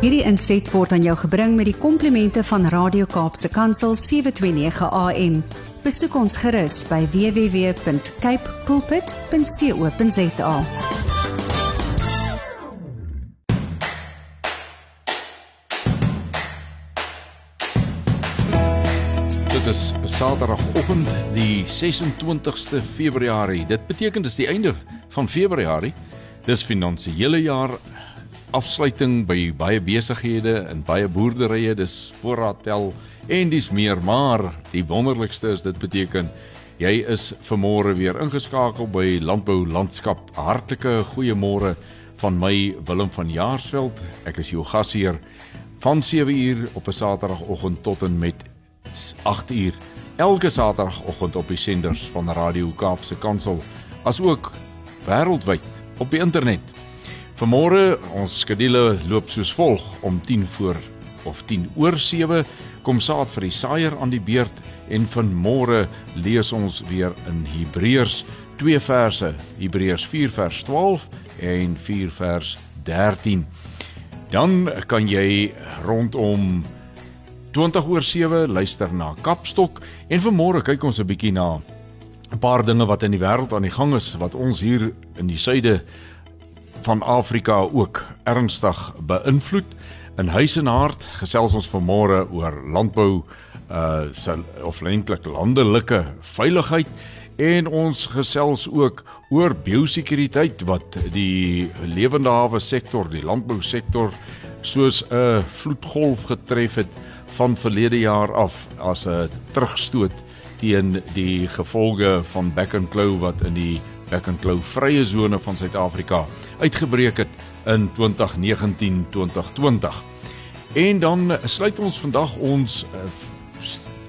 Hierdie inset word aan jou gebring met die komplimente van Radio Kaapse Kansel 729 AM. Besoek ons gerus by www.cape pulpit.co.za. Dit is Saterdagoggend die 26ste Februarie. Dit beteken dis die einde van Februarie. Dis finansiële jaar afsluiting by baie besighede en baie boerderye. Dis voorraad tel en dis meer, maar die wonderlikste is dit beteken jy is vanmôre weer ingeskakel by Landbou Landskap. Hartlike goeiemôre van my Willem van Jaarsveld. Ek is jou gasheer van 7uur op 'n Saterdagoggend tot en met 8 uur elke Saterdagoggend op die senders van Radio Kaapse Kansel asook wêreldwyd op die internet. Vanmôre ons skedule loop soos volg om 10 voor of 10 oor 7 kom saad vir die saaier aan die beurt en vanmôre lees ons weer in Hebreërs 2 verse Hebreërs 4 vers 12 en 4 vers 13. Dan kan jy rondom 20 oor 7 luister na Kapstok en vanmôre kyk ons 'n bietjie na 'n paar dinge wat in die wêreld aan die gang is wat ons hier in die suide van Afrika ook ernstig beïnvloed. In huis en hart gesels ons vanmôre oor landbou uh of eintlik landelike veiligheid en ons gesels ook oor biosekuriteit wat die lewende hawe sektor, die landbou sektor soos 'n vloedgolf getref het van verlede jaar af as 'n terugstoot teen die gevolge van back and claw wat in die back and claw vrye sone van Suid-Afrika uitgebreek het in 2019-2020. En dan sluit ons vandag ons uh,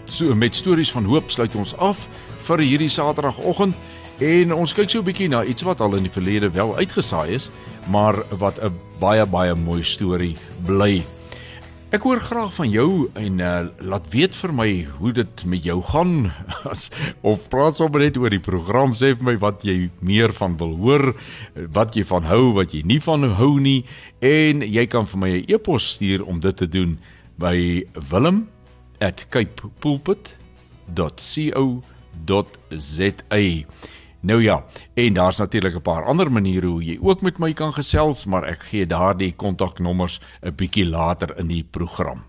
so met stories van hoop sluit ons af vir hierdie Saterdagoggend en ons kyk so 'n bietjie na iets wat al in die verlede wel uitgesaai is, maar wat 'n baie baie mooi storie bly. Ek hoor graag van jou en uh, laat weet vir my hoe dit met jou gaan as of praat sommer net oor die program sê vir my wat jy meer van wil hoor, wat jy van hou, wat jy nie van hou nie en jy kan vir my 'n e-pos stuur om dit te doen by wilhelm@capepulpit.co.za. Nou ja, en daar's natuurlik 'n paar ander maniere hoe jy ook met my kan gesels, maar ek gee daardie kontaknommers 'n bietjie later in die program.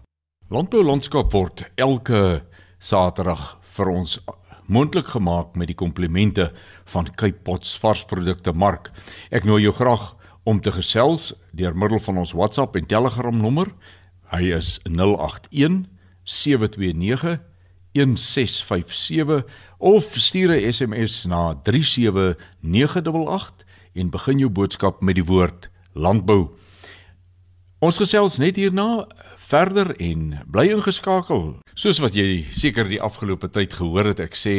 Landbou landskap word elke Saterdag vir ons moontlik gemaak met die komplimente van Cape Pots varsprodukte mark. Ek nooi jou graag om te gesels deur middel van ons WhatsApp en Telegram nommer. Hy is 081 729 1657 of stuur 'n SMS na 37988 en begin jou boodskap met die woord landbou. Ons gesels net hierna verder en bly ingeskakel. Soos wat jy seker die afgelope tyd gehoor het, ek sê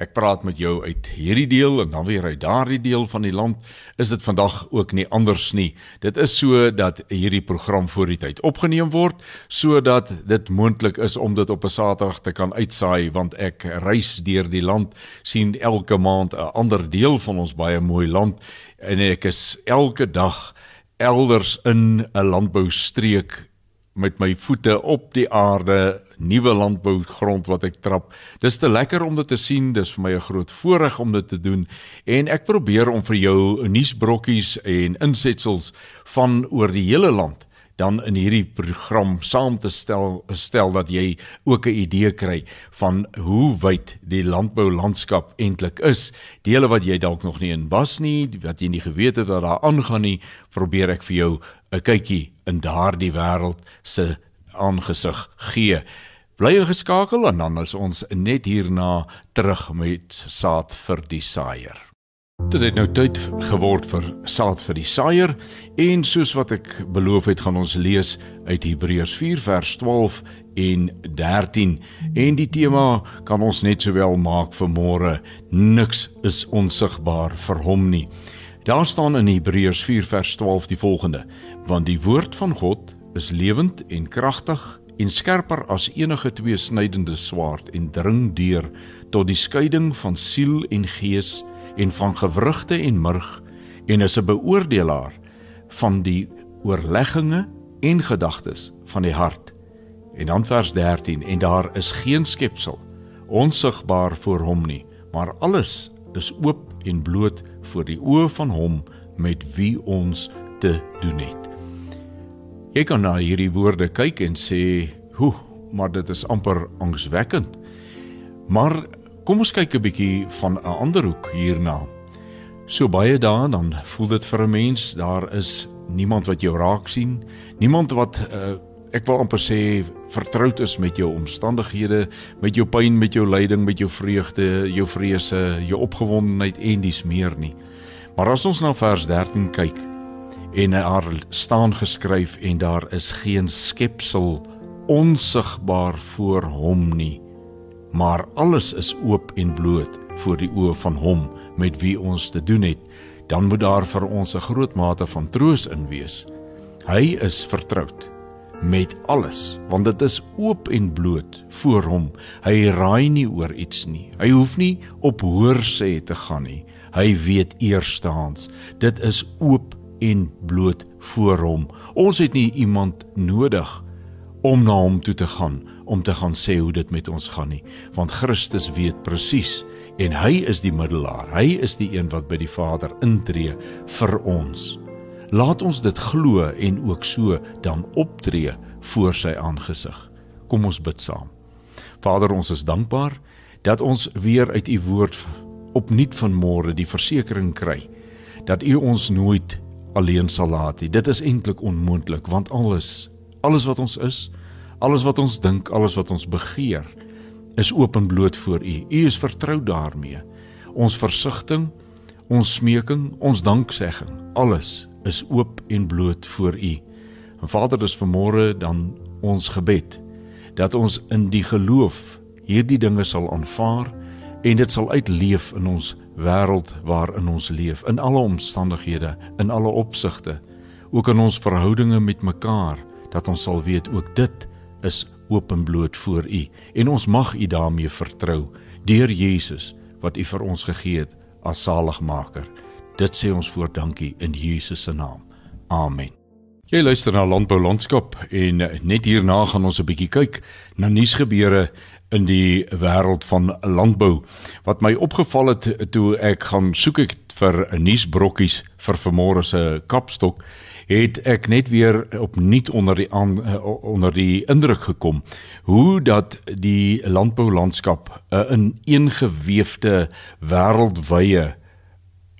ek praat met jou uit hierdie deel en dan weer uit daardie deel van die land, is dit vandag ook nie anders nie. Dit is so dat hierdie program voor die tyd opgeneem word sodat dit moontlik is om dit op 'n Saterdag te kan uitsaai want ek reis deur die land, sien elke maand 'n ander deel van ons baie mooi land en ek is elke dag elders in 'n landboustreek met my voete op die aarde, nuwe landbougrond wat ek trap. Dis te lekker om dit te sien, dis vir my 'n groot voorreg om dit te doen en ek probeer om vir jou nuusbrokkies en insetsels van oor die hele land dan in hierdie program saam te stel stel dat jy ook 'n idee kry van hoe wyd die landboulandskap eintlik is. Dele wat jy dalk nog nie in was nie, wat jy nie geweet het dat daar aangaan nie, probeer ek vir jou 'n kykie in daardie wêreld se aangesig gee. Bly geskakel en dan is ons net hierna terug met saad vir die saaier. Dit het nou tyd geword vir saad vir die saaier en soos wat ek beloof het gaan ons lees uit Hebreërs 4 vers 12 en 13 en die tema kan ons net sowel maak vir môre. Niks is onsigbaar vir hom nie. Daar staan in Hebreërs 4 vers 12 die volgende: Want die woord van God is lewend en kragtig en skerper as enige tweesnydende swaard en dring deur tot die skeiding van siel en gees en van gewrigte en murg en is 'n beoordelaar van die oorlegginge en gedagtes van die hart. En dan vers 13 en daar is geen skepsel onsigbaar voor hom nie, maar alles is oop en bloot voor die oë van hom met wie ons te doen het. Jy kan na hierdie woorde kyk en sê, "Hoe, maar dit is amper angswekkend." Maar kom ons kyk 'n bietjie van 'n ander hoek hierna. So baie dae dan voel dit vir 'n mens daar is niemand wat jou raak sien, niemand wat uh, ek wil amper sê vertroud is met jou omstandighede, met jou pyn, met jou lyding, met jou vreugde, jou vrese, jou opgewondenheid en dis meer nie. Maar as ons na vers 13 kyk en daar staan geskryf en daar is geen skepsel onsigbaar voor hom nie, maar alles is oop en bloot voor die oë van hom met wie ons te doen het, dan moet daar vir ons 'n groot mate van troos in wees. Hy is vertroud met alles want dit is oop en bloot voor hom. Hy raai nie oor iets nie. Hy hoef nie op hoor sê te gaan nie. Hy weet eerstehands dit is oop en bloot voor hom. Ons het nie iemand nodig om na hom toe te gaan om te gaan sê hoe dit met ons gaan nie want Christus weet presies en hy is die middelaar hy is die een wat by die Vader intree vir ons Laat ons dit glo en ook so dan optree voor sy aangesig. Kom ons bid saam. Vader, ons is dankbaar dat ons weer uit u woord opnuut van môre die versekering kry dat u ons nooit alleen sal laat nie. Dit is eintlik onmoontlik want alles, alles wat ons is, alles wat ons dink, alles wat ons begeer, is openbloot voor u. U is vertrou daarmee. Ons versigtiging, ons smeking, ons danksegging, alles is oop en bloot voor U. En Vader, dis vanmôre dan ons gebed dat ons in die geloof hierdie dinge sal aanvaar en dit sal uitleef in ons wêreld waarin ons leef, in alle omstandighede, in alle opsigte, ook in ons verhoudinge met mekaar, dat ons sal weet ook dit is oop en bloot voor U en ons mag U daarmee vertrou deur Jesus wat U vir ons gegee het as saligmaker. Dit sê ons voor dankie in Jesus se naam. Amen. Jy luister na Landbou Landskap en net hierna gaan ons 'n bietjie kyk na nuusgebeure in die wêreld van landbou. Wat my opgeval het toe ek gaan soek ek vir 'n nuusbrokkies vir vanmôre se kapstok, het ek net weer opnuut onder die aan, onder die indruk gekom hoe dat die landboulandskap 'n ineengeweefde wêreldwye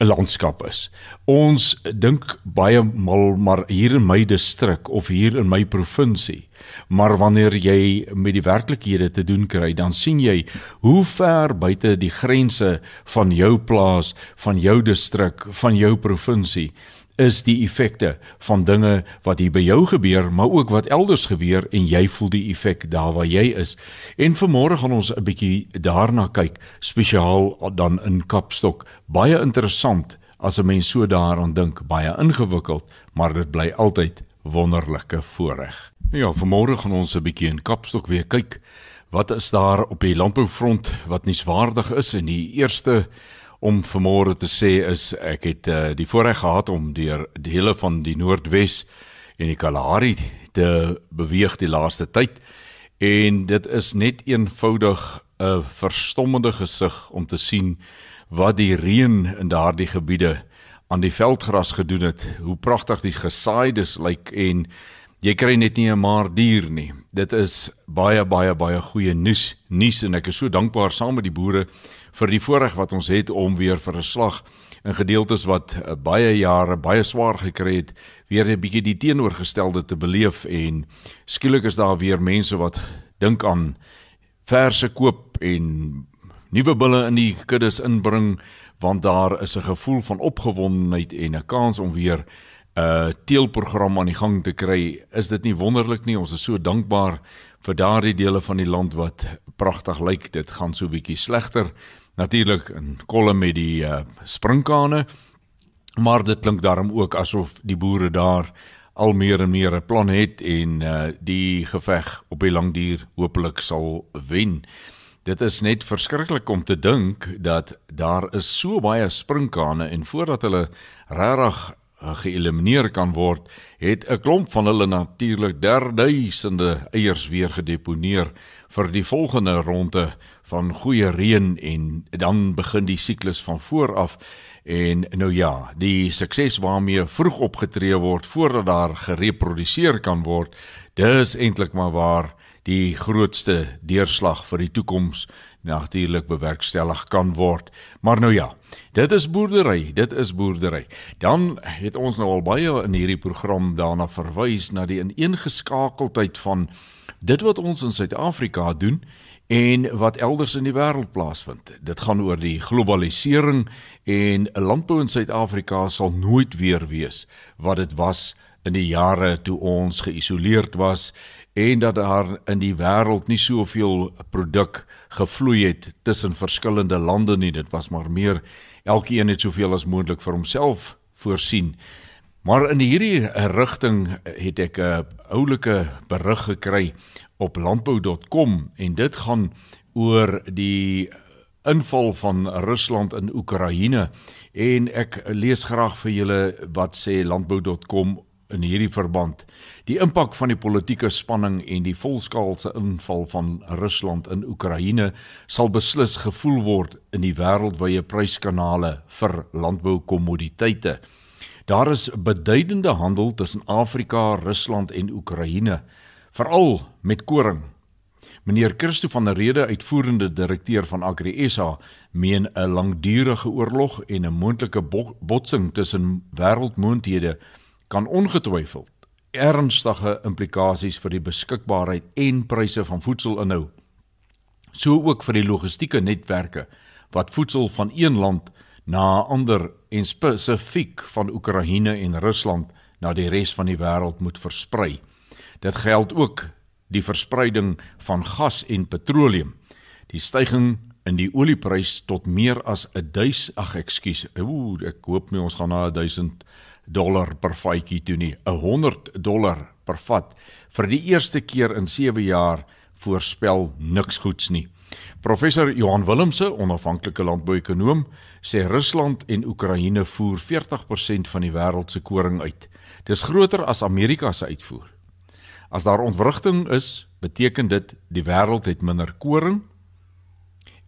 'n landskap is. Ons dink baie mal maar hier in my distrik of hier in my provinsie. Maar wanneer jy met die werklikhede te doen kry, dan sien jy hoe ver buite die grense van jou plaas, van jou distrik, van jou provinsie is die effekte van dinge wat hier by jou gebeur, maar ook wat elders gebeur en jy voel die effek daar waar jy is. En vanmôre gaan ons 'n bietjie daarna kyk, spesiaal dan in Kapstok. Baie interessant as 'n mens so daaraan dink, baie ingewikkeld, maar dit bly altyd wonderlike voorreg. Ja, vanmôre gaan ons 'n bietjie in Kapstok weer kyk. Wat is daar op die landboufront wat nuuswaardig is en die eerste om vanmôre te sê is ek het uh, die voorreg gehad om deur dele van die Noordwes en die Kalahari te beweeg die laaste tyd. En dit is net eenvoudig 'n verstommende gesig om te sien wat die reën in daardie gebiede aan die veldgras gedoen het. Hoe pragtig die gesaaides lyk en jy kry net nie 'n maar dier nie. Dit is baie baie baie goeie nuus nuus en ek is so dankbaar saam met die boere vir die voorreg wat ons het om weer vir 'n slag in gedeeltes wat uh, baie jare baie swaar gekry het, weer 'n bietjie die teenoorgestelde te beleef en skielik is daar weer mense wat dink aan verse koop en nuwe bulle in die kuddes inbring want daar is 'n gevoel van opgewondenheid en 'n kans om weer 'n uh, teelprogram aan die gang te kry. Is dit nie wonderlik nie? Ons is so dankbaar vir daardie dele van die land wat pragtig lyk. Dit gaan so bietjie slegter natuurlik in kolle met die uh, sprinkane maar dit klink daarom ook asof die boere daar al meer en meer 'n plan het en uh, die geveg op die lang duur hopelik sal wen. Dit is net verskriklik om te dink dat daar is so baie sprinkane en voordat hulle regtig uh, geëlimineer kan word, het 'n klomp van hulle natuurlik derduisende eiers weer gedeponeer vir die volgende ronde van goeie reën en dan begin die siklus van voor af en nou ja, die sukses waarmee vroeg opgetree word voordat daar gereproduseer kan word, dis eintlik maar waar die grootste deurslag vir die toekoms natuurlik bewerkstellig kan word. Maar nou ja, dit is boerdery, dit is boerdery. Dan het ons nou al baie in hierdie program daarna verwys na die ineengeskakeldheid van dit wat ons in Suid-Afrika doen en wat elders in die wêreld plaasvind. Dit gaan oor die globalisering en landbou in Suid-Afrika sal nooit weer wees wat dit was in die jare toe ons geïsoleerd was en dat daar in die wêreld nie soveel produk gevloei het tussen verskillende lande nie. Dit was maar meer elkeen het soveel as moontlik vir homself voorsien. Maar in hierdie rigting het ek 'n oulike berig gekry op landbou.com en dit gaan oor die inval van Rusland in Oekraïne en ek lees graag vir julle wat sê landbou.com in hierdie verband. Die impak van die politieke spanning en die volskaalse inval van Rusland in Oekraïne sal beslis gevoel word in die wêreldwye pryskanale vir landboukommoditeite. Daar is beduidende handel tussen Afrika, Rusland en Oekraïne, veral met koring. Meneer Christo van der Rede, uitvoerende direkteur van Agri SA, meen 'n langdurige oorlog en 'n moontlike botsing tussen wêreldmoondhede kan ongetwyfeld ernstige implikasies vir die beskikbaarheid en pryse van voedsel inhou. So ook vir die logistieke netwerke wat voedsel van een land na 'n ander en spesifiek van Oekraïne en Rusland na die res van die wêreld moet versprei. Dit geld ook die verspreiding van gas en petroleum. Die stygings in die olieprys tot meer as 1000 ag ekskuus. Ooh, ek hoop nie ons gaan na 1000 dollar per vatjie toe nie. 'n 100 dollar per vat vir die eerste keer in 7 jaar voorspel niks goeds nie. Professor Johan Willemse, onafhanklike landbouekonoom, sê Rusland en Oekraïne voer 40% van die wêreld se koring uit. Dis groter as Amerika se uitvoer. As daar ontwrigting is, beteken dit die wêreld het minder koring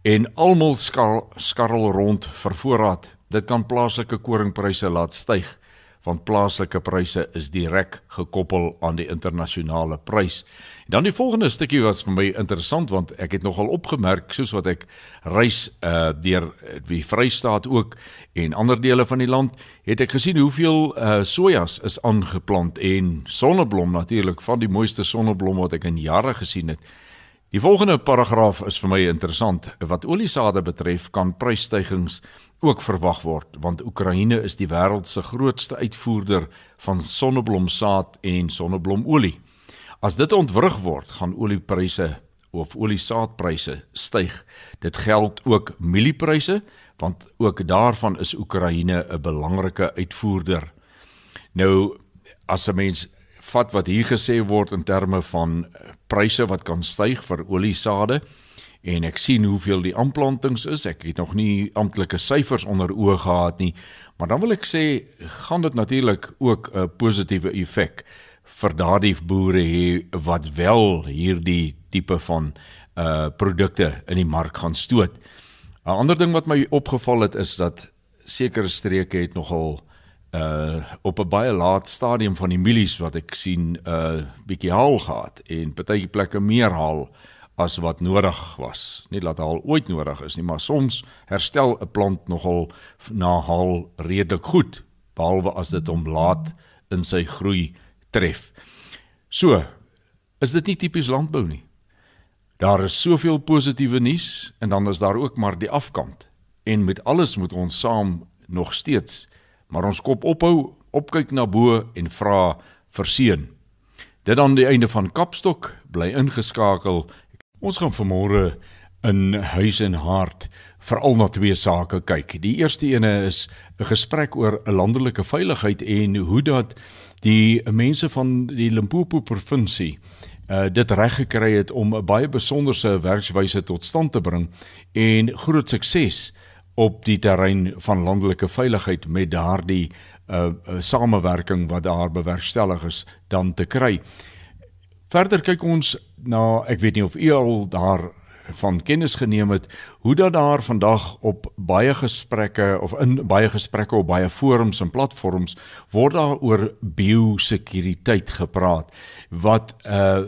en almal skarrel rond vir voorraad. Dit kan plaaslike koringpryse laat styg want plaaslike pryse is direk gekoppel aan die internasionale prys. En dan die volgende stukkie was vir my interessant want ek het nogal opgemerk soos wat ek reis uh deur die Vrystaat ook en ander dele van die land, het ek gesien hoeveel uh sojas is aangeplant en sonneblom natuurlik van die mooiste sonneblom wat ek in jare gesien het. Die volgende paragraaf is vir my interessant. Wat oliesade betref, kan prysstygings ook verwag word want Oekraïne is die wêreld se grootste uitvoerder van sonneblomsaad en sonneblomolie. As dit ontwrig word, gaan oliepryse of oliesaadpryse styg. Dit geld ook mieliepryse want ook daarvan is Oekraïne 'n belangrike uitvoerder. Nou as 'n mens vat wat hier gesê word in terme van pryse wat kan styg vir oliesade, en ek sien hoeveel die aanplantings is. Ek het nog nie amptelike syfers onder oë gehad nie, maar dan wil ek sê gaan dit natuurlik ook 'n positiewe effek vir daardie boere hê wat wel hierdie tipe van uh produkte in die mark gaan stoot. 'n Ander ding wat my opgeval het is dat sekere streke het nogal uh op 'n baie laat stadium van die mielies wat ek sien uh bietjie haal gehad en party plekke meer haal as wat nodig was. Nie dat haal ooit nodig is nie, maar soms herstel 'n plant nogal na haal redelik goed, behalwe as dit hom laat in sy groei tref. So, is dit nie tipies landbou nie. Daar is soveel positiewe nuus en dan is daar ook maar die afkant. En met alles moet ons saam nog steeds maar ons kop ophou, opkyk na bo en vra verseën. Dit dan die einde van Kapstok, bly ingeskakel Ons gaan vanmôre in huis en hart veral na twee sake kyk. Die eerste ene is 'n gesprek oor 'n landelike veiligheid en hoe dat die mense van die Limpopo provinsie uh dit reg gekry het om 'n baie besonderse werkswyse tot stand te bring en groot sukses op die terrein van landelike veiligheid met daardie uh samewerking wat daar bewerkstellig is dan te kry. Verder kyk ons na ek weet nie of u al daar van kennis geneem het hoe dat daar vandag op baie gesprekke of in baie gesprekke op baie forums en platforms word daar oor biosekuriteit gepraat. Wat uh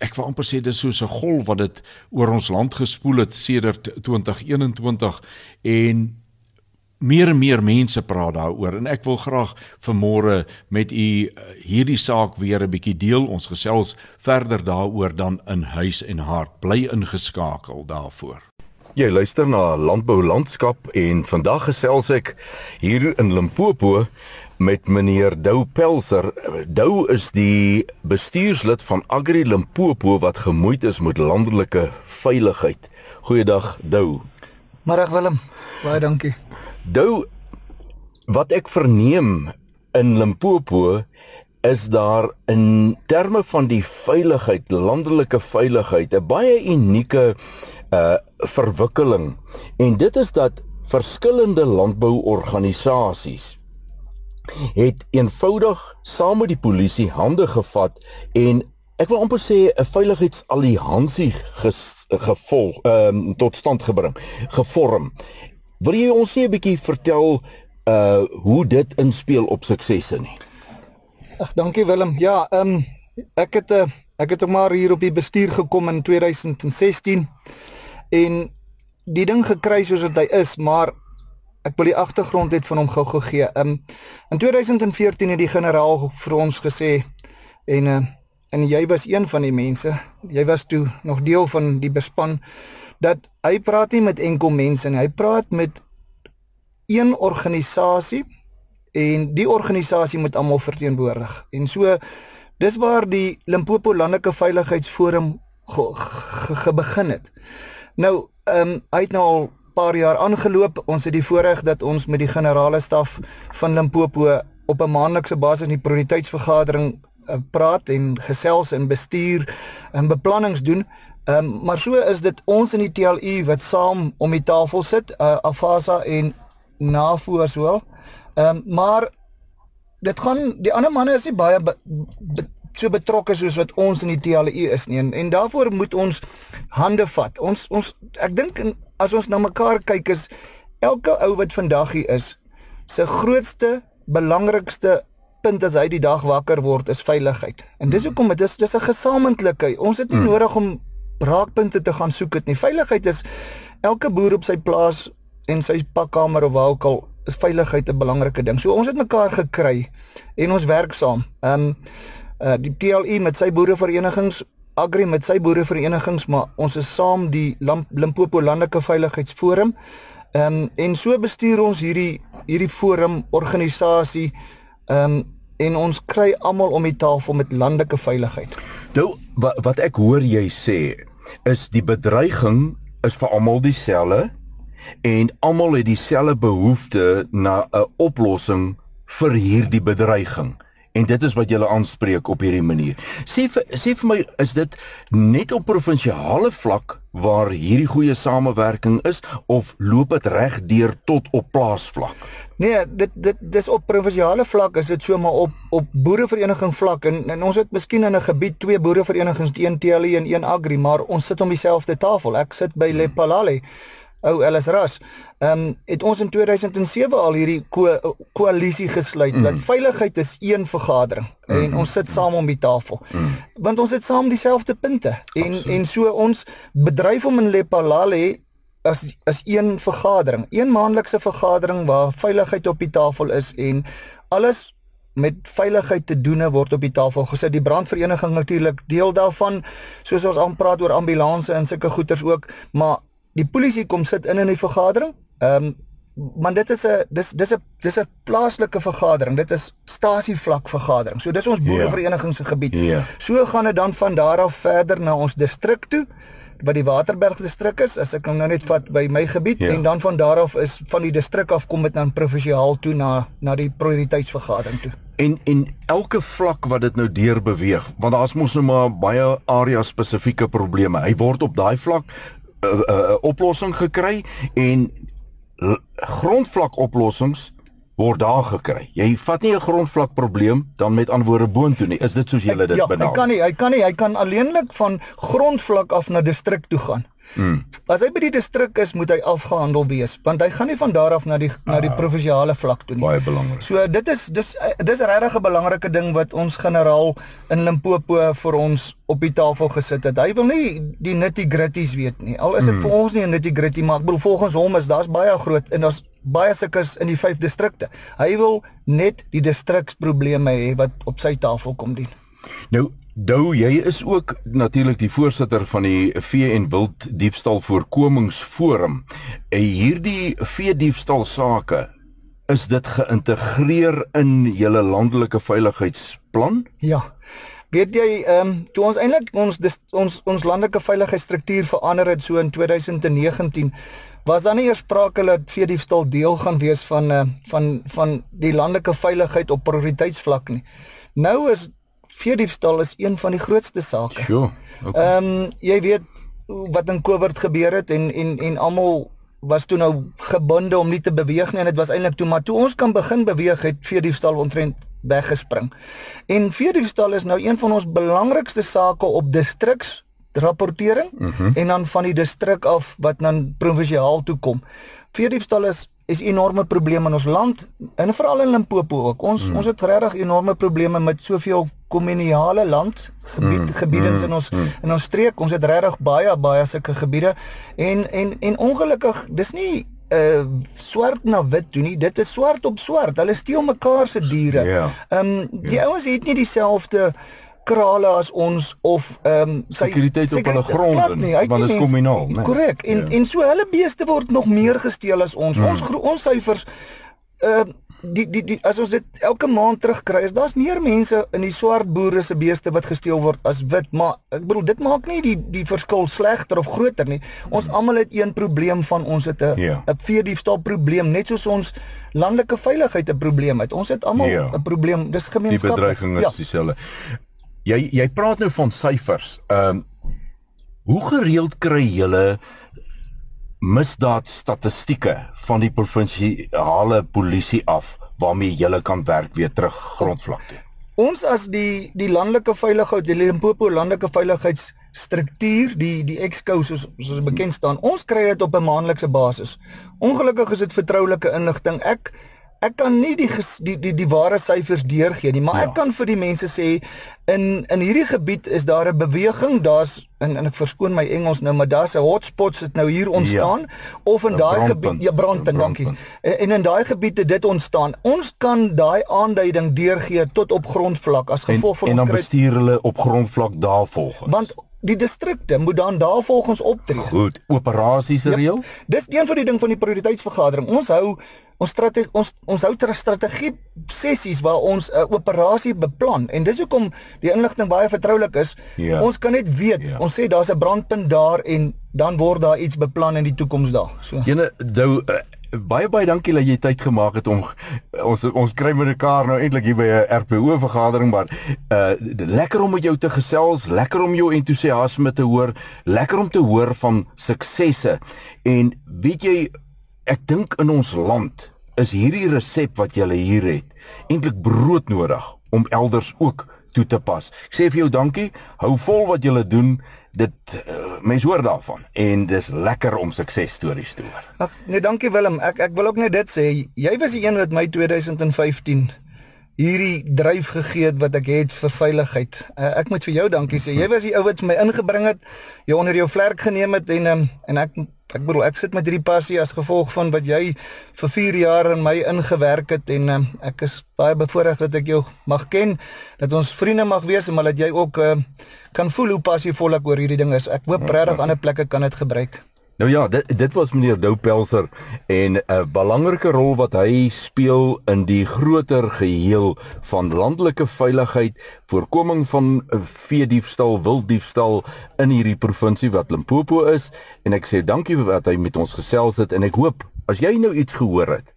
ek wil amper sê dis soos 'n golf wat dit oor ons land gespoel het sedert 2021 en meer en meer mense praat daaroor en ek wil graag vanmôre met u uh, hierdie saak weer 'n bietjie deel. Ons gesels verder daaroor dan in huis en hart. Bly ingeskakel daarvoor. Jy luister na Landbou Landskap en vandag gesels ek hier in Limpopo met meneer Dou Pelser. Dou is die bestuurslid van Agri Limpopo wat gemoeid is met landelike veiligheid. Goeiedag Dou. Môre Willem. Baie dankie. Dou wat ek verneem in Limpopo is daar in terme van die veiligheid, landelike veiligheid 'n baie unieke uh verwikkeling. En dit is dat verskillende landbouorganisasies het eenvoudig saam met die polisie hande gevat en ek wil amper sê 'n veiligheidsalliansie gevolg ehm um, tot stand gebring, gevorm. Wil jy ons sê 'n bietjie vertel uh hoe dit inspel op suksesse nie? Ag, dankie Willem. Ja, ehm um, ek het 'n uh, ek het maar hier op die bestuur gekom in 2016 en die ding gekry soos wat hy is, maar ek wil die agtergrond net van hom gou gee. Ehm um, in 2014 het die generaal vir ons gesê en uh, en jy was een van die mense. Jy was toe nog deel van die bespan dat hy praat nie met enkel mense nie. Hy praat met een organisasie en die organisasie moet almal verteenwoordig. En so dis waar die Limpopo Landelike Veiligheidsforum ge, ge, ge begin het. Nou, ehm um, hy het nou al paar jaar aangeloop. Ons het die voorreg dat ons met die generale staf van Limpopo op 'n maandelikse basis in die prioriteitsvergadering uh, praat en gesels en bestuur en beplannings doen. Ehm um, maar so is dit ons in die TLU wat saam om die tafel sit, uh, Afasa en NAVO as wel. Ehm um, maar dit gaan die ander manne is nie baie be, be, so betrokke soos wat ons in die TLU is nie en, en daarvoor moet ons hande vat. Ons ons ek dink as ons na mekaar kyk is elke ou wat vandag hier is se grootste belangrikste punt as hy die dag wakker word is veiligheid. En dis hoekom dit is dis 'n gesamentlike. Ons het nie hmm. nodig om raakpunte te gaan soek het nie. Veiligheid is elke boer op sy plaas en sy pakkamer of waar ook al is veiligheid 'n belangrike ding. So ons het mekaar gekry en ons werk saam. Ehm um, uh, die TLU met sy boereverenigings, Agri met sy boereverenigings, maar ons is saam die Limpopo Landelike Veiligheidsforum. Ehm um, en so bestuur ons hierdie hierdie forum organisasie ehm um, en ons kry almal om die tafel met landelike veiligheid. Nou wat ek hoor jy sê is die bedreiging is vir almal dieselfde en almal het dieselfde behoefte na 'n oplossing vir hierdie bedreiging. En dit is wat jy aanspreek op hierdie manier. Sê vir sê vir my is dit net op provinsiale vlak waar hierdie goeie samewerking is of loop dit reg deur tot op plaasvlak? Nee, dit dit dis op provinsiale vlak is dit so maar op op boerevereniging vlak en, en ons het miskien in 'n gebied twee boereverenigings, een TLE en een Agri, maar ons sit om dieselfde tafel. Ek sit by Lepalale. Ou Ellis Ras. Ehm um, het ons in 2007 al hierdie koalisie ko gesluit mm. dat veiligheid is een vergadering mm. en ons sit saam om die tafel. Mm. Want ons het saam dieselfde punte en Absoluut. en so ons bedryf om in Lepalale as as een vergadering, een maandelikse vergadering waar veiligheid op die tafel is en alles met veiligheid te doene word op die tafel gesit. Die brandvereniging natuurlik deel daarvan, soos ons aan praat oor ambulanses en sulke goeders ook, maar die polisie kom sit in in die vergadering. Ehm um, maar dit is 'n dis dis 'n dis 'n plaaslike vergadering. Dit is stasievlak vergadering. So dis ons ja. boerevereniging se gebied. Ja. So gaan dit dan van daar af verder na ons distrik toe wat die Waterberg distrik is. As ek nou net vat by my gebied ja. en dan van daar af is van die distrik af kom dit dan provinsiaal toe na na die prioriteitsvergadering toe. En en elke vlak wat dit nou deur beweeg, want daar's mos nou maar baie area spesifieke probleme. Hy word op daai vlak 'n uh, uh, oplossing gekry en grondvlak oplossings word daar gekry. Jy vat nie 'n grondvlak probleem dan met antwoorde boontoe nie. Is dit soos julle dit ja, benader? Ja, hy kan nie, hy kan nie, hy kan alleenlik van grondvlak af na distrik toe gaan. Hmm. As hy by die distrik is, moet hy afgehandel wees, want hy gaan nie van daar af na die na die ah, provinsiale vlak toe nie. Baie belangrik. So dit is dis dis regtig 'n belangrike ding wat ons generaal in Limpopo vir ons op die tafel gesit het. Hy wil nie die nitty-gritties weet nie. Al is dit hmm. vir ons nie 'n nitty-gritty, maar ek bedoel volgens hom is daar's baie groot en daar's baie sulkes in die vyf distrikte. Hy wil net die distriksprobleme hê wat op sy tafel kom dien. Nou Dou, jy is ook natuurlik die voorsitter van die vee en wild diefstal voorkomingsforum. En hierdie vee diefstal sake is dit geïntegreer in julle landelike veiligheidsplan? Ja. Weet jy, ehm um, toe ons eintlik ons dis, ons ons landelike veiligheidsstruktuur verander het so in 2019 was dan nie eers sprake dat vee diefstal deel gaan wees van uh, van van die landelike veiligheid op prioriteitsvlak nie. Nou is veediefstal is een van die grootste sake. Sjoe. Ehm okay. um, jy weet wat in Kobert gebeur het en en en almal was toe nou gebonde om nie te beweeg nie en dit was eintlik toe maar toe ons kan begin beweeg het veediefstal ontrent weggespring. En veediefstal is nou een van ons belangrikste sake op distriks rapportering uh mhm. -huh. en dan van die distrik af wat dan provinsiaal toe kom. Veediefstal is is enorme probleme in ons land en veral in Limpopo ook. Ons mm. ons het regtig enorme probleme met soveel kommunale land gebied mm. gebiedens mm. in ons mm. in ons streek. Ons het regtig baie baie sulke gebiede en en en ongelukkig dis nie uh swart na wit toe nie. Dit is swart op swart. Hulle steel mekaar se diere. Ja. Ehm yeah. um, die yeah. ouens het nie dieselfde krale as ons of ehm um, sekuriteit op hulle grond nie, want dit is kommunaal, né? Korrek. En ja. en so hulle beeste word nog meer gesteel as ons. Hmm. Ons ons syfers ehm uh, die die die as ons dit elke maand terugkry, is daar's meer mense in die swart boere se beeste wat gesteel word as wit, maar ek bedoel dit maak nie die die verskil slegter of groter nie. Ons hmm. almal het een probleem van ons het 'n 'n ja. veediefstal probleem, net soos ons landelike veiligheid 'n probleem het. Ons het almal 'n ja. probleem. Dis gemeenskap. Die bedreiging is ja. dieselfde. Jy jy praat nou van syfers. Ehm um, hoe gereeld kry julle misdaad statistieke van die provinsiale polisie af waarmee julle kan werk weer terug grondvlak toe? Ons as die die landelike veiligheid, die Limpopo landelike veiligheidsstruktuur, die die Exco soos soos bekend staan, ons kry dit op 'n maandelikse basis. Ongelukkig is dit vertroulike inligting. Ek ek kan nie die die die, die ware syfers deurgee nie, maar ja. ek kan vir die mense sê in in hierdie gebied is daar 'n beweging, daar's en en ek verskoon my Engels nou, maar daar's 'n hotspot sit nou hier ontstaan ja. of in daai gebied ja Brandpunt, dankie. En, en in daai gebied het dit ontstaan. Ons kan daai aanduiding deurgee tot op grondvlak as gevolg van ons En dan bestuur hulle op grondvlak daar volgens. Want die distrikte moet dan daar volgens optree. Goed, operasies reël. Ja, dis een van die ding van die prioriteitsvergadering. Ons hou ons strategie ons ons hou ter strategie sessies waar ons 'n uh, operasie beplan en dis hoekom die inligting baie vertroulik is. Ja. Ons kan net weet, ja. ons sê daar's 'n brandpunt daar en dan word daar iets beplan in die toekoms daar. So. Jene dou uh, baie baie dankie dat jy tyd gemaak het om ons ons kry met mekaar nou eintlik hier by 'n RPO vergadering maar uh lekker om met jou te gesels, lekker om jou entoesiasme te hoor, lekker om te hoor van suksesse. En weet jy ek dink in ons land is hierdie resep wat jy hier het eintlik broodnodig om elders ook toe te pas. Ek sê vir jou dankie. Hou vol wat jy doen. Dit uh, mense hoor daarvan en dis lekker om suksesstories te hoor. Ag nee, dankie Willem. Ek ek wil ook net dit sê. Jy was die een wat my 2015 hierdie dryf gegee het wat ek het vir veiligheid. Uh, ek moet vir jou dankie sê. Jy was die ou wat my ingebring het, jy onder jou vlerk geneem het en um, en ek ek bedoel ek sit met hierdie passie as gevolg van wat jy vir 4 jaar in my ingewerk het en um, ek is baie bevoorreg dat ek jou mag ken, dat ons vriende mag wees en maar dat jy ook uh, kan voel hoe passievol ek oor hierdie ding is. Ek hoop regtig ander plekke kan dit gebruik. Nou ja, dit dit was meneer Doupelser en 'n belangrike rol wat hy speel in die groter geheel van landelike veiligheid, voorkoming van veediefstal, wilddiefstal in hierdie provinsie wat Limpopo is en ek sê dankie vir wat hy met ons gesels het en ek hoop as jy nou iets gehoor het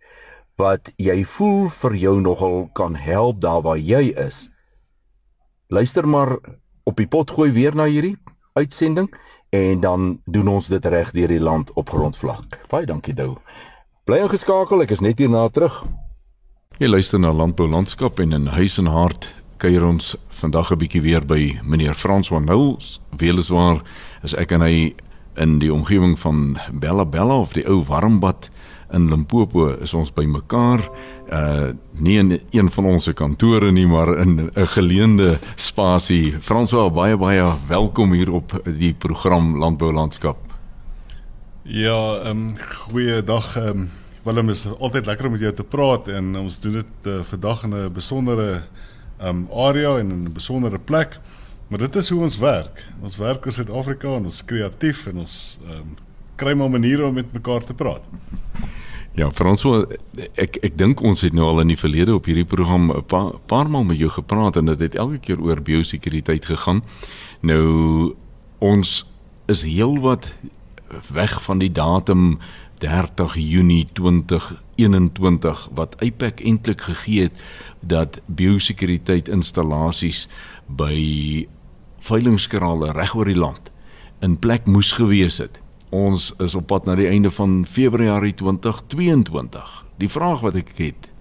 wat jy voel vir jou nogal kan help daar waar jy is. Luister maar op die pot gooi weer na hierdie uitsending en dan doen ons dit reg deur die land op grondvlak. Baie dankie Dou. Bly ingeskakel, ek is net hierna terug. Jy luister na Landbou Landskap en in Huis en Hart kuier ons vandag 'n bietjie weer by meneer Frans van Nulls. Weliswaar is ek en hy in die omgewing van Bella Bella of die ou Warmbad in Limpopo is ons by mekaar uh nie in een van ons kantore nie maar in 'n geleende spasie. Franswa baie baie welkom hier op die program Landbou Landskap. Ja, ehm um, goeiedag ehm um, Willem is altyd lekker om met jou te praat en ons doen dit uh, vandag in 'n besondere ehm um, area en in 'n besondere plek. Maar dit is hoe ons werk. Ons werk in Suid-Afrika en ons kreatief en ons ehm um, kry maar maniere om met mekaar te praat. Ja, François, ek ek dink ons het nou al in die verlede op hierdie program 'n paar paar maal met jou gepraat en dit het elke keer oor biosekuriteit gegaan. Nou ons is heelwat weg van die datum 30 Junie 2021 wat IPAC eintlik gegee het dat biosekuriteit installasies by veilingskrale reg oor die land in plek moes gewees het. Ons is op pad na die einde van Februarie 2022. Die vraag wat ek het,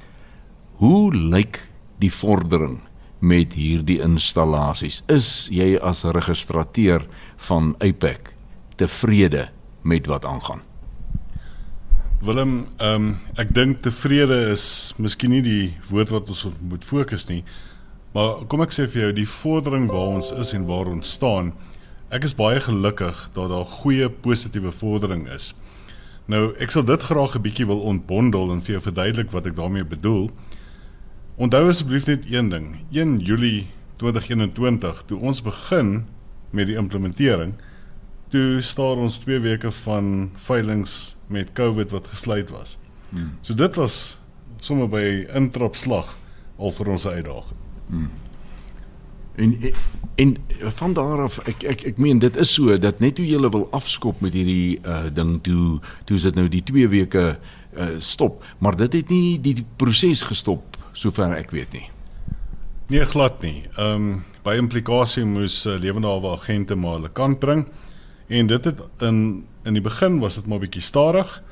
hoe lyk die vordering met hierdie installasies? Is jy as registrateur van IPAC tevrede met wat aangaan? Willem, ehm um, ek dink tevrede is miskien nie die woord wat ons moet fokus nie. Maar kom ek sê vir jou, die vordering waar ons is en waar ons staan, ek is baie gelukkig dat daar goeie positiewe vordering is. Nou, ek sal dit graag 'n bietjie wil ontbondel en vir jou verduidelik wat ek daarmee bedoel. Onthou asseblief net een ding. 1 Julie 2021, toe ons begin met die implementering, toe staar ons 2 weke van veilinge met COVID wat gesluit was. Hmm. So dit was sommer by intrapslag al vir ons uitdaging. Hmm. En en van daar af ek ek ek meen dit is so dat net hoe jy wil afskop met hierdie uh ding toe toe is dit nou die 2 weke uh stop, maar dit het nie die, die proses gestop sover ek weet nie. Nee glad nie. Ehm um, by implikasie moes uh, lewende hawe agente maar hulle kant bring. En dit het in in die begin was dit maar bietjie stadig.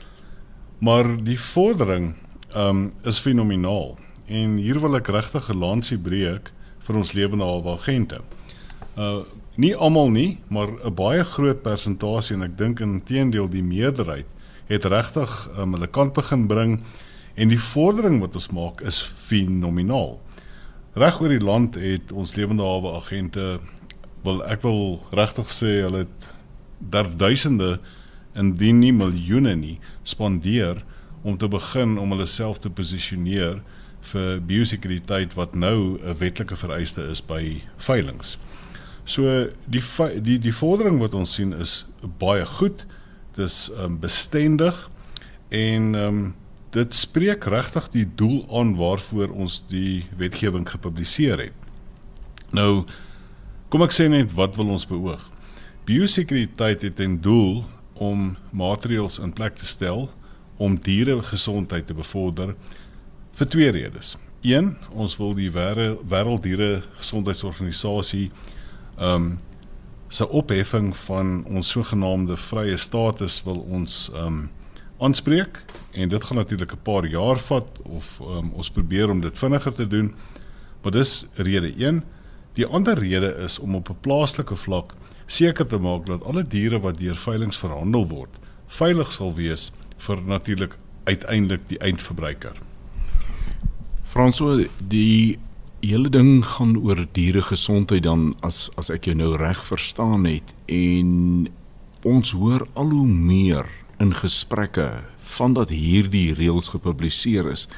Maar die vordering um is fenomenaal. En hier wil ek regtig 'n lansie breek vir ons lewende hawe agente. Uh nie almal nie, maar 'n baie groot persentasie en ek dink inteendeel die meerderheid het regtig um, hulle kant begin bring en die vordering wat ons maak is fenomenaal. Reg oor die land het ons lewende hawe agente wil ek wil regtig sê hulle het daar duisende indien nie miljoene nie spandeer om te begin om hulle self te posisioneer vir biosekuriteit wat nou 'n wetlike vereiste is by veilinge. So die die die vordering wat ons sien is baie goed. Dit is um, bestendig en um, dit spreek regtig die doel aan waarvoor ons die wetgewing gepubliseer het. Nou kom ek sê net wat wil ons beoog? Biosekuriteit het ten doel om maatreëls in plek te stel om dieregesondheid te bevorder vir twee redes. Een, ons wil die wêrelddiere gesondheidsorganisasie ehm um, se opheffing van ons sogenaamde vrye status wil ons ehm um, aanspreek en dit gaan natuurlik 'n paar jaar vat of um, ons probeer om dit vinniger te doen. Maar dis rede 1. Die ander rede is om op 'n plaaslike vlak seker te maak dat alle diere wat deur veilinge verhandel word, veilig sal wees vir natuurlik uiteindelik die eindverbruiker. Franso, die hele ding gaan oor diere gesondheid dan as as ek jou nou reg verstaan het en ons hoor al hoe meer in gesprekke van dat hierdie reëls gepubliseer is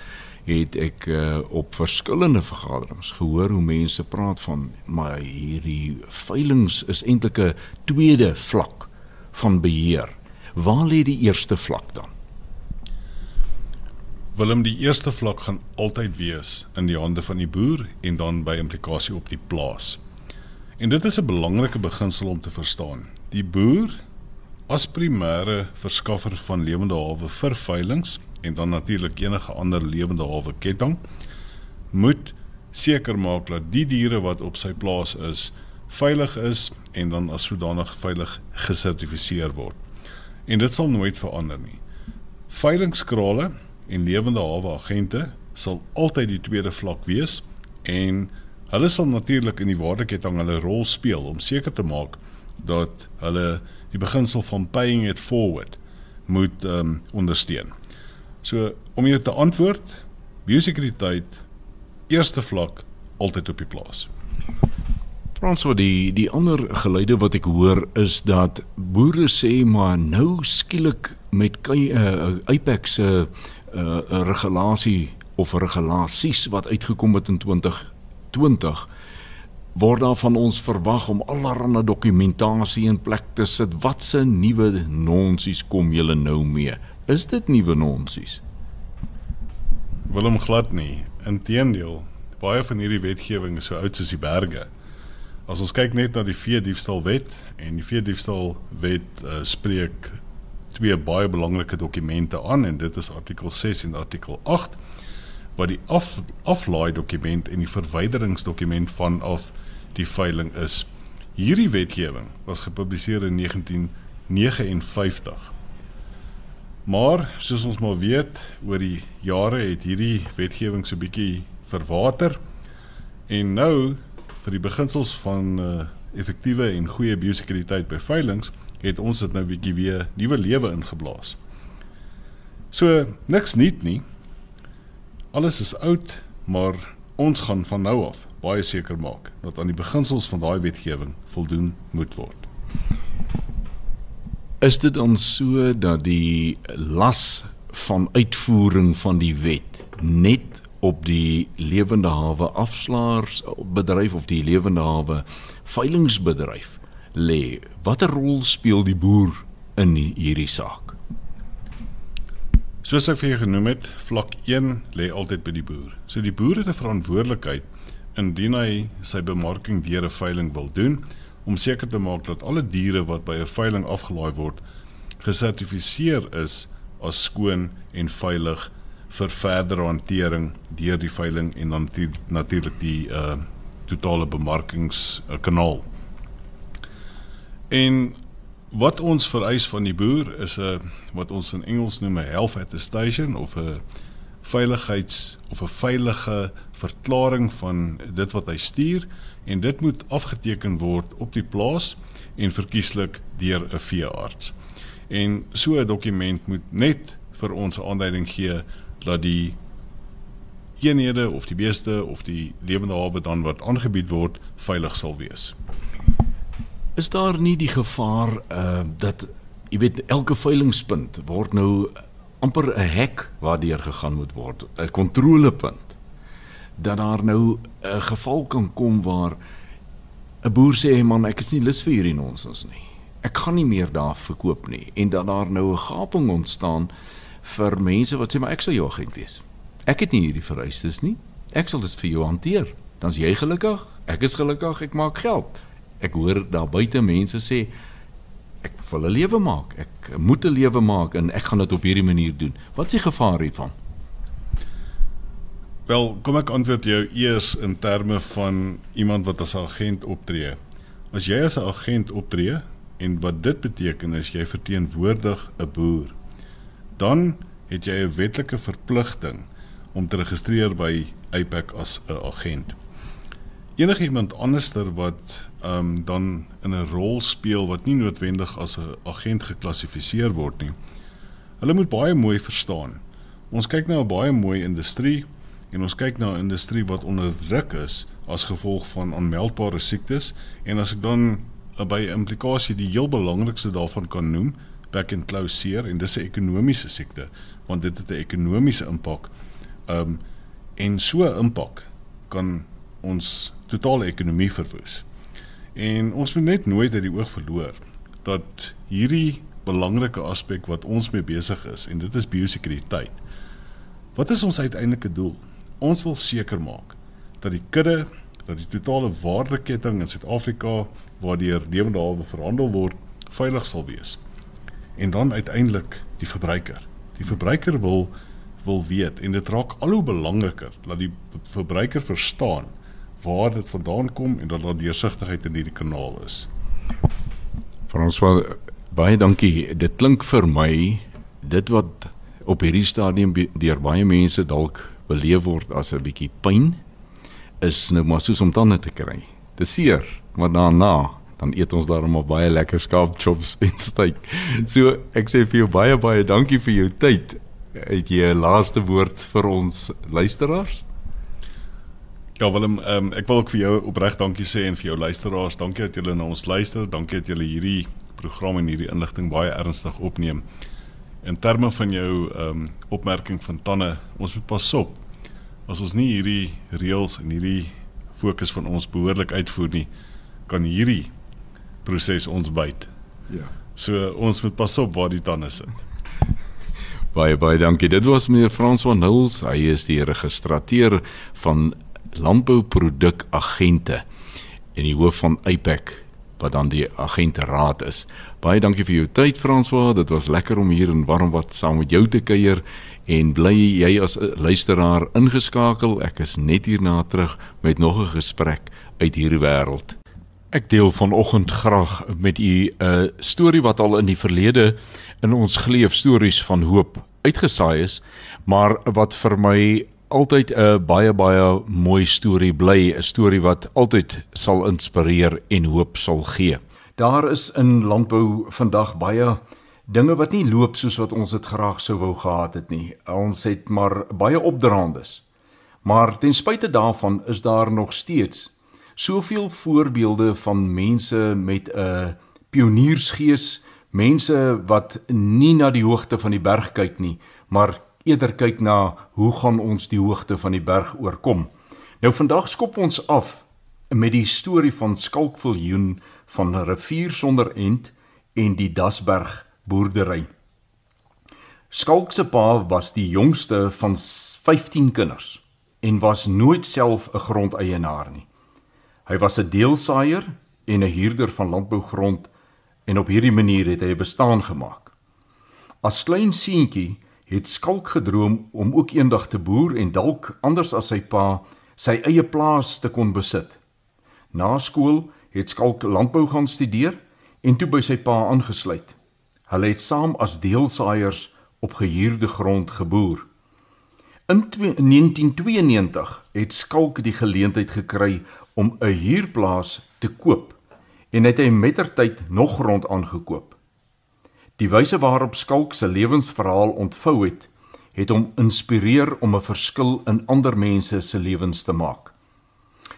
het ek uh, op verskillende vergaderings gehoor hoe mense praat van maar hierdie veilinge is eintlik 'n tweede vlak van beheer. Waar lê die eerste vlak dan? Willem, die eerste vlak gaan altyd wees in die hande van die boer en dan by implikasie op die plaas. En dit is 'n belangrike beginsel om te verstaan. Die boer as primêre verskaffer van lewende hawe vir veilinge en dan natuurlik enige ander lewende hawe ketting moet seker maak dat die diere wat op sy plaas is veilig is en dan as sodanig veilig gesertifiseer word. En dit sal nooit verander nie. Veilingskrale en lewende hawe agente sal altyd die tweede vlak wees en hulle sal natuurlik in die waardeketting hulle rol speel om seker te maak dat hulle die beginsel van paying it forward moet um, ondersteun. So om jou te antwoord, biosekuriteit eerste vlak altyd op die plaas. Frans wat die die ander geluide wat ek hoor is dat boere sê maar nou skielik met uh, Apex se uh, uh, regulasie of regulasies wat uitgekom het in 2020 word daar van ons verwag om allerlei dokumentasie in plek te sit. Watse nuwe nonsies kom julle nou mee? Is dit nuwe nonsies? Willem glad nie. Inteendeel, baie van hierdie wetgewing is so oud soos die berge. As ons kyk net na die vee diefstal wet en die vee diefstal wet uh, spreek twee baie belangrike dokumente aan en dit is artikel 6 en artikel 8 wat die af aflaai dokument en die verwyderingsdokument vanaf die veiling is. Hierdie wetgewing was gepubliseer in 1959. Maar soos ons maar weet, oor die jare het hierdie wetgewing so bietjie verwater en nou vir die beginsels van uh, effektiewe en goeie biosekuriteit by veilinge het ons dit nou bietjie weer nuwe lewe ingeblaas. So niks nuut nie. Alles is oud, maar ons gaan van nou af baie seker maak dat aan die beginsels van daai wetgewing voldoen moet word. Is dit dan so dat die las van uitvoering van die wet net op die lewende hawe afslaers bedryf of die lewende hawe veilingsbedryf lê. Watter rol speel die boer in hierdie saak? Soos ek vir jou genoem het, vlak 1 lê altyd by die boer. So die boer het 'n verantwoordelikheid indien hy sy bemarking deur 'n veiling wil doen om seker te maak dat alle diere wat by 'n veiling afgelaai word gesertifiseer is as skoon en veilig vir verdere hantering deur die veiling en dan natuurlik die uh totale bemarkingskanaal. En wat ons vereis van die boer is 'n wat ons in Engels noem 'n health attestation of 'n veiligheids of 'n veilige verklaring van dit wat hy stuur en dit moet afgeteken word op die plaas en verkieslik deur 'n veearts. En so 'n dokument moet net vir ons aanduiding gee dat die eenhede of die beeste of die lewende hawe dan wat aangebied word veilig sal wees is daar nie die gevaar uh dat jy weet elke veilingspunt word nou amper 'n hek waardeur gegaan moet word, 'n kontrolepunt. Dat daar nou 'n geval kan kom waar 'n boer sê man, ek is nie lus vir hierdie nonsens nie. Ek gaan nie meer daar verkoop nie en dat daar nou 'n gaping ontstaan vir mense wat sê maar ek sal jou agent wees. Ek het nie hierdie vereistes nie. Ek sal dit vir jou hanteer. Dan's jy gelukkig, ek is gelukkig, ek maak geld ek hoor daar buite mense sê ek wil 'n lewe maak. Ek moet 'n lewe maak en ek gaan dit op hierdie manier doen. Wat is die gevaar hiervan? Wel, kom ek antwoord jou eers in terme van iemand wat as 'n agent optree. As jy as 'n agent optree en wat dit beteken is jy verteenwoordig 'n boer, dan het jy 'n wetlike verpligting om te registreer by APAC as 'n agent. Enige iemand anderster wat ehm um, dan in 'n rol speel wat nie noodwendig as 'n agent geklassifiseer word nie. Hulle moet baie mooi verstaan. Ons kyk nou 'n baie mooi industrie en ons kyk na 'n industrie wat onder druk is as gevolg van onmeldbare siektes en as ek dan uh, by implikasie die heel belangrikste daarvan kan noem, back and close seer en dis 'n ekonomiese siekte want dit het 'n ekonomiese impak. Ehm um, en so 'n impak kan ons totale ekonomie verwoes. En ons moet net nooit uit die oog verloor dat hierdie belangrike aspek wat ons mee besig is en dit is biosekuriteit. Wat is ons uiteindelike doel? Ons wil seker maak dat die kudde, dat die totale waardeketting in Suid-Afrika waardeur lewende hawe verhandel word, veilig sal wees. En dan uiteindelik die verbruiker. Die verbruiker wil wil weet en dit raak al hoe belangriker dat die verbruiker verstaan waar dit vandaan kom en dat daar deursigtigheid in hierdie kanaal is. François, baie dankie. Dit klink vir my dit wat op hierdie stadium deur baie mense dalk beleef word as 'n bietjie pyn is nou maar soos om tande te kry. Dis seer, maar daarna dan eet ons daarom op baie lekker skaapchops en steak. So ek sê vir jou baie baie dankie vir jou tyd. Het jy 'n laaste woord vir ons luisteraars? Ja Willem, um, ek wil ook vir jou opreg dankie sê en vir jou luisteraars. Dankie dat julle na ons luister. Dankie dat julle hierdie program en hierdie inligting baie ernstig opneem. In terme van jou ehm um, opmerking van tande, ons moet pas op. As ons nie hierdie reëls en hierdie fokus van ons behoorlik uitvoer nie, kan hierdie proses ons byt. Ja. So ons moet pas op waar die tande sit. Baie baie dankie. Dit was meneer Frans van Huls. Hy is die registrateur van landbouprodukagente en die hoof van APEC wat dan die agenteraad is. Baie dankie vir jou tyd François. Dit was lekker om hier in Warmwat saam met jou te kuier en bly jy as luisteraar ingeskakel. Ek is net hierna terug met nog 'n gesprek uit hierdie wêreld. Ek deel vanoggend graag met u 'n storie wat al in die verlede in ons geleef stories van hoop uitgesaai is, maar wat vir my altyd 'n baie baie mooi storie bly, 'n storie wat altyd sal inspireer en hoop sal gee. Daar is in landbou vandag baie dinge wat nie loop soos wat ons dit graag sou wou gehad het nie. Ons het maar baie opdraandes. Maar ten spyte daarvan is daar nog steeds soveel voorbeelde van mense met 'n pioniersgees, mense wat nie na die hoogte van die berg kyk nie, maar eerder kyk na hoe gaan ons die hoogte van die berg oorkom. Nou vandag skop ons af met die storie van Skalkviljoen van 'n rivier sonder end en die Dasberg boerdery. Skalk se pa was die jongste van 15 kinders en was nooit self 'n grondeienaar nie. Hy was 'n deelsaaier en 'n huurder van landbougrond en op hierdie manier het hy 'n bestaan gemaak. As klein seentjie het Skalk gedroom om ook eendag te boer en dalk anders as sy pa sy eie plaas te kon besit. Na skool het Skalk landbou gaan studeer en toe by sy pa aangesluit. Hulle het saam as deelsaaiers op gehuurde grond geboer. In 1992 het Skalk die geleentheid gekry om 'n huurplaas te koop en het hy mettertyd nog grond aangekoop. Die wyse waarop Skalk se lewensverhaal ontvou het, het hom inspireer om 'n verskil in ander mense se lewens te maak.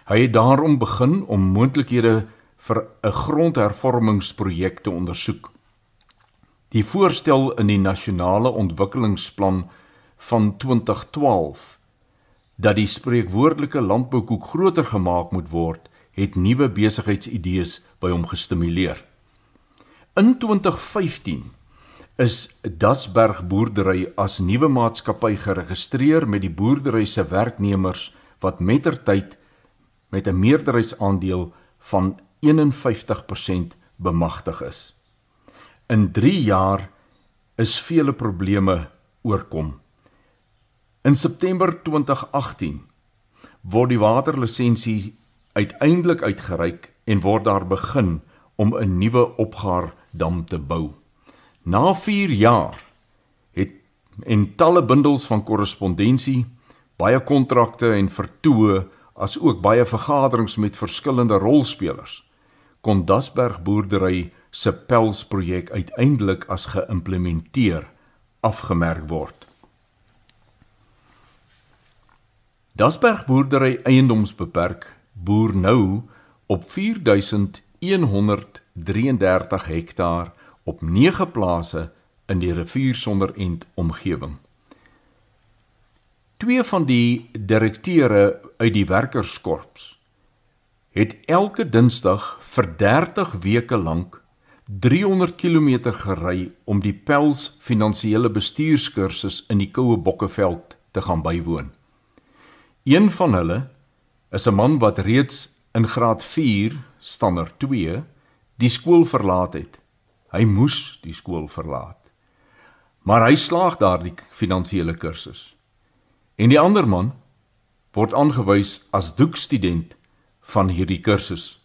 Hy het daarom begin om moontlikhede vir 'n grondhervormingsprojek te ondersoek. Die voorstel in die nasionale ontwikkelingsplan van 2012 dat die spreekwoordelike landboukoek groter gemaak moet word, het nuwe besigheidsidees by hom gestimuleer. In 2015 is Dasberg boerdery as nuwe maatskappy geregistreer met die boerdery se werknemers wat mettertyd met 'n meerderheidsaandeel van 51% bemagtig is. In 3 jaar is vele probleme oorkom. In September 2018 word die waterlisensie uiteindelik uitgereik en word daar begin om 'n nuwe opgaar dam te bou. Na 4 jaar het en talle bundels van korrespondensie, baie kontrakte en vertoë as ook baie vergaderings met verskillende rolspelers kon Dasberg boerdery se pelsprojek uiteindelik as geïmplementeer afgemerk word. Dasberg boerdery eiendomsbeperk boer nou op 4133 hektaar op 9 plase in die rivier sonder end omgewing. Twee van die direkteure uit die werkerskorps het elke Dinsdag vir 30 weke lank 300 km gery om die Pels finansiële bestuurskursus in die Koue Bokkeveld te gaan bywoon. Een van hulle is 'n man wat reeds in graad 4 standaard 2 die skool verlaat het. Hy moes die skool verlaat. Maar hy slaag daardie finansiële kursus. En die ander man word aangewys as doekstudent van hierdie kursus.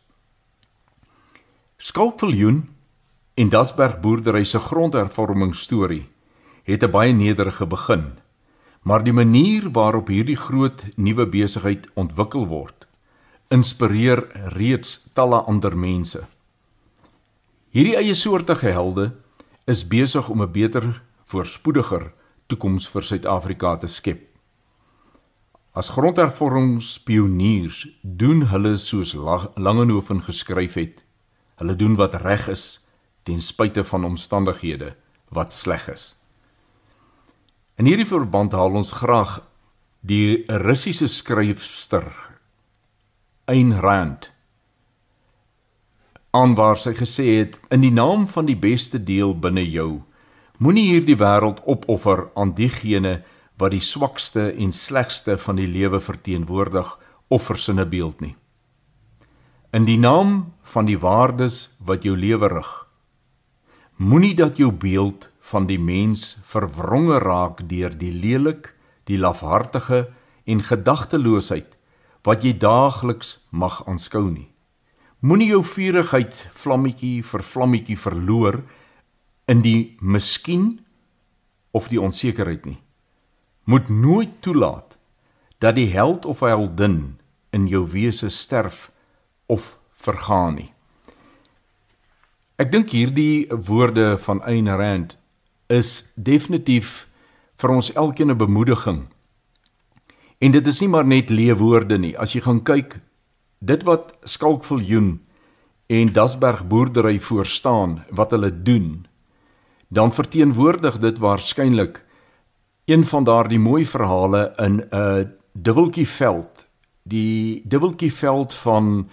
Skalkviljoen en Dasberg boerdery se grondhervorming storie het 'n baie nederige begin. maar die manier waarop hierdie groot nuwe besigheid ontwikkel word, inspireer reeds talle ander mense. Hierdie eie soortige helde is besig om 'n beter, voorspoediger toekoms vir Suid-Afrika te skep. As grondhervormingspioniers doen hulle soos Langehoven geskryf het. Hulle doen wat reg is ten spyte van omstandighede wat sleg is. In hierdie verband haal ons graag die Russiese skryfster Ayn Rand aan waar sy gesê het in die naam van die beste deel binne jou moenie hierdie wêreld opoffer aan diegene wat die swakste en slegste van die lewe verteenwoordig of versinne beeld nie. In die naam van die waardes wat jou lewe rig, moenie dat jou beeld van die mens verwronge raak deur die lelik, die lafhartige en gedagteloosheid wat jy daagliks mag aanskou nie. Moenie jou vurigheid vlammetjie vir vlammetjie verloor in die miskien of die onsekerheid nie moet nooit toelaat dat die held of heldin in jou wese sterf of vergaan nie. Ek dink hierdie woorde van Ayn Rand is definitief vir ons elkeen 'n bemoediging. En dit is nie maar net leewoorde nie. As jy gaan kyk dit wat Skalkviljoen en Dasberg boerdery voor staan, wat hulle doen, dan verteenwoordig dit waarskynlik een van daardie mooi verhale in 'n uh, dubbeltjie veld. Die dubbeltjie veld van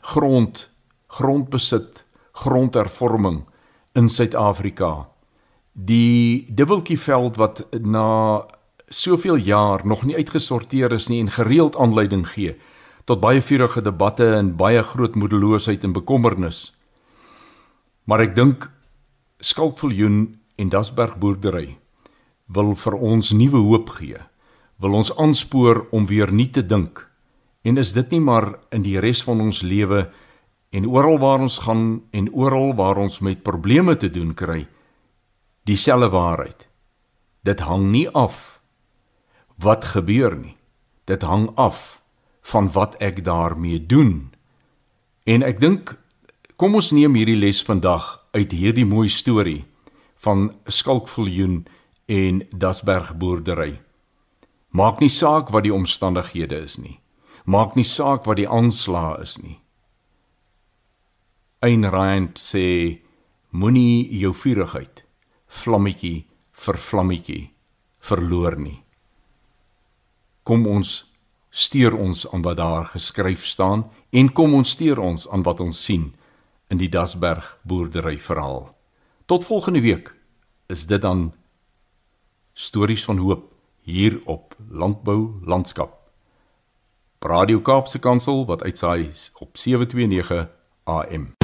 grond grondbesit grondhervorming in Suid-Afrika. Die dubbeltjie veld wat na soveel jaar nog nie uitgesorteer is nie en gereeld aanleiding gee tot baie vurige debatte en baie groot moedeloosheid en bekommernis maar ek dink Skalkviljoen en Dasberg boerdery wil vir ons nuwe hoop gee. Wil ons aanspoor om weer nuut te dink. En is dit nie maar in die res van ons lewe en oral waar ons gaan en oral waar ons met probleme te doen kry, dieselfde waarheid. Dit hang nie af wat gebeur nie. Dit hang af van wat ek daarmee doen. En ek dink kom ons neem hierdie les vandag uit hierdie mooi storie van Skalkviljoen en Dasberg boerdery. Maak nie saak wat die omstandighede is nie. Maak nie saak wat die aanslag is nie. Ein Rand sê moenie jou vurigheid vlammetjie vir vlammetjie verloor nie. Kom ons steur ons aan wat daar geskryf staan en kom ons steur ons aan wat ons sien in die Dasberg boerdery verhaal. Tot volgende week is dit dan stories van hoop hier op Landbou Landskap. Radio Kaapse Kansel wat uitsaai op 729 AM.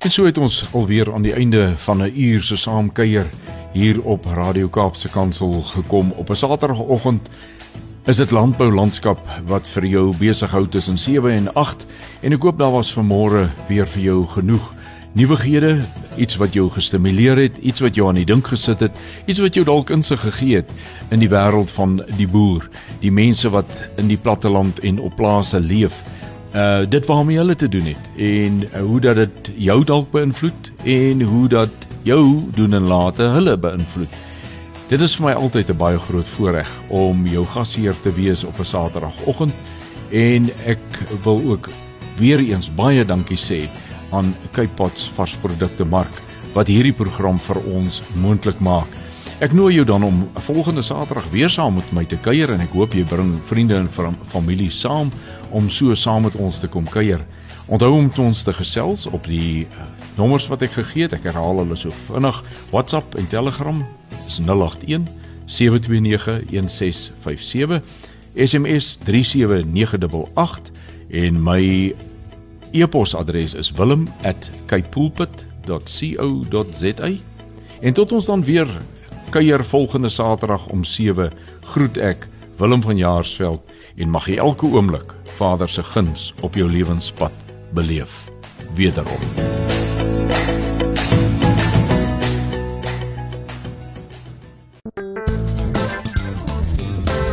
En so het ons alweer aan die einde van 'n uur se saamkuier hier op Radio Kaapse Kansel gekom op 'n Saterdagoggend. Is dit Landbou Landskap wat vir jou besig hou tussen 7 en 8 en ek hoop daar was vanmôre weer vir jou genoeg nuwighede, iets wat jou gestimuleer het, iets wat jou aan die dink gesit het, iets wat jou dalk insig gegee het in die wêreld van die boer, die mense wat in die platteland en op plase leef. Uh dit waarmee hulle te doen het en uh, hoe dat dit jou dalk beïnvloed en hoe dat jou doen en late hulle beïnvloed. Dit is vir my altyd 'n baie groot voorreg om jou gasheer te wees op 'n Saterdagoggend en ek wil ook weer eens baie dankie sê aan Cape Pots varsprodukte mark wat hierdie program vir ons moontlik maak. Ek nooi jou dan om volgende Saterdag weer saam met my te kuier en ek hoop jy bring vriende en familie saam om so saam met ons te kom kuier. Onthou om ons te gesels op die uh, nommers wat ek gegee het. Ek herhaal hulle so vinnig. WhatsApp en Telegram is 081 729 1657. SMS 37988 en my E-posadres is wilm@kaipoolpit.co.za. En tot ons dan weer kuier volgende Saterdag om 7 groet ek Willem van Jaarsveld en mag jy elke oomblik Vader se guns op jou lewenspad beleef. Wederom.